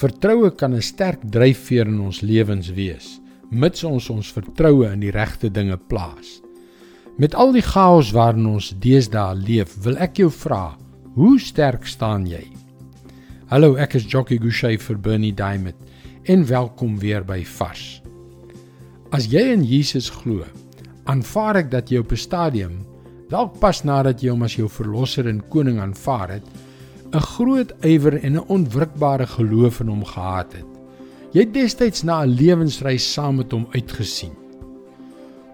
Vertroue kan 'n sterk dryfveer in ons lewens wees, mits ons ons vertroue in die regte dinge plaas. Met al die chaos waarin ons deesdae leef, wil ek jou vra, hoe sterk staan jy? Hallo, ek is Jockey Gouchee vir Bernie Diamond en welkom weer by Vars. As jy in Jesus glo, aanvaar ek dat jy op 'n stadium, dalk pas nadat jy hom as jou verlosser en koning aanvaar het, 'n groot ywer en 'n onwrikbare geloof in hom gehad het. Jy het destyds na 'n lewensreis saam met hom uitgesien.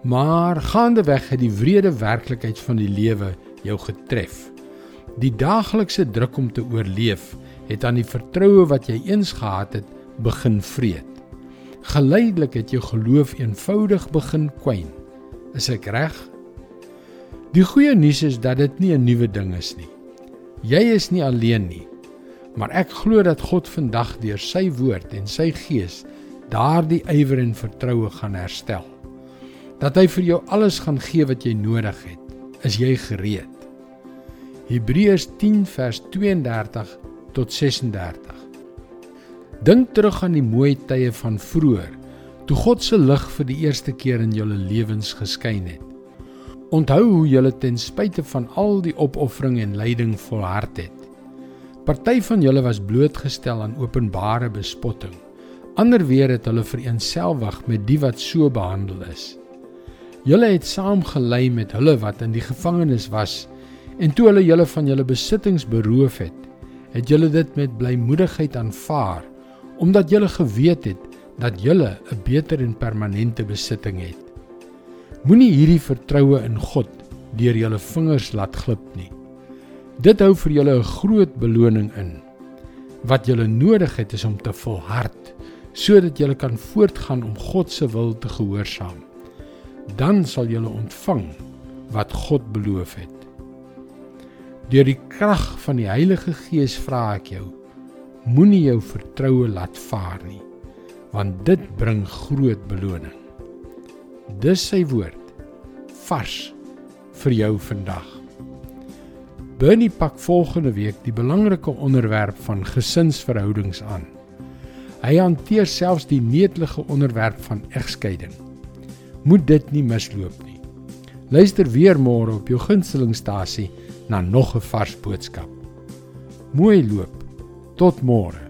Maar gaandeweg het die wrede werklikheid van die lewe jou getref. Die daaglikse druk om te oorleef het aan die vertroue wat jy eens gehad het begin vreet. Geleidelik het jou geloof eenvoudig begin kwyn. Is ek reg? Die goeie nuus is dat dit nie 'n nuwe ding is nie. Jy is nie alleen nie. Maar ek glo dat God vandag deur sy woord en sy gees daardie ywer en vertroue gaan herstel. Dat hy vir jou alles gaan gee wat jy nodig het. Is jy gereed? Hebreërs 10 vers 32 tot 36. Dink terug aan die mooi tye van vroeër, toe God se lig vir die eerste keer in julle lewens geskyn het. Onthou hoe julle ten spyte van al die opoffering en lyding volhard het. Party van julle was blootgestel aan openbare bespotting. Ander weer het hulle vereenselwig met die wat so behandel is. Julle het saamgelei met hulle wat in die gevangenis was en toe hulle julle van julle besittings beroof het, het julle dit met blymoedigheid aanvaar omdat julle geweet het dat julle 'n beter en permanente besitting het. Moenie hierdie vertroue in God deur julle vingers laat glip nie. Dit hou vir julle 'n groot beloning in. Wat julle nodig het is om te volhard sodat julle kan voortgaan om God se wil te gehoorsaam. Dan sal julle ontvang wat God beloof het. Deur die krag van die Heilige Gees vra ek jou, moenie jou vertroue laat vaar nie, want dit bring groot beloning. Dis sy woord vars vir jou vandag. Bernie pak volgende week die belangrike onderwerp van gesinsverhoudings aan. Hy hanteer selfs die netelige onderwerp van egskeiding. Moet dit nie misloop nie. Luister weer môre op jou gunstelingstasie na nog 'n vars boodskap. Mooi loop. Tot môre.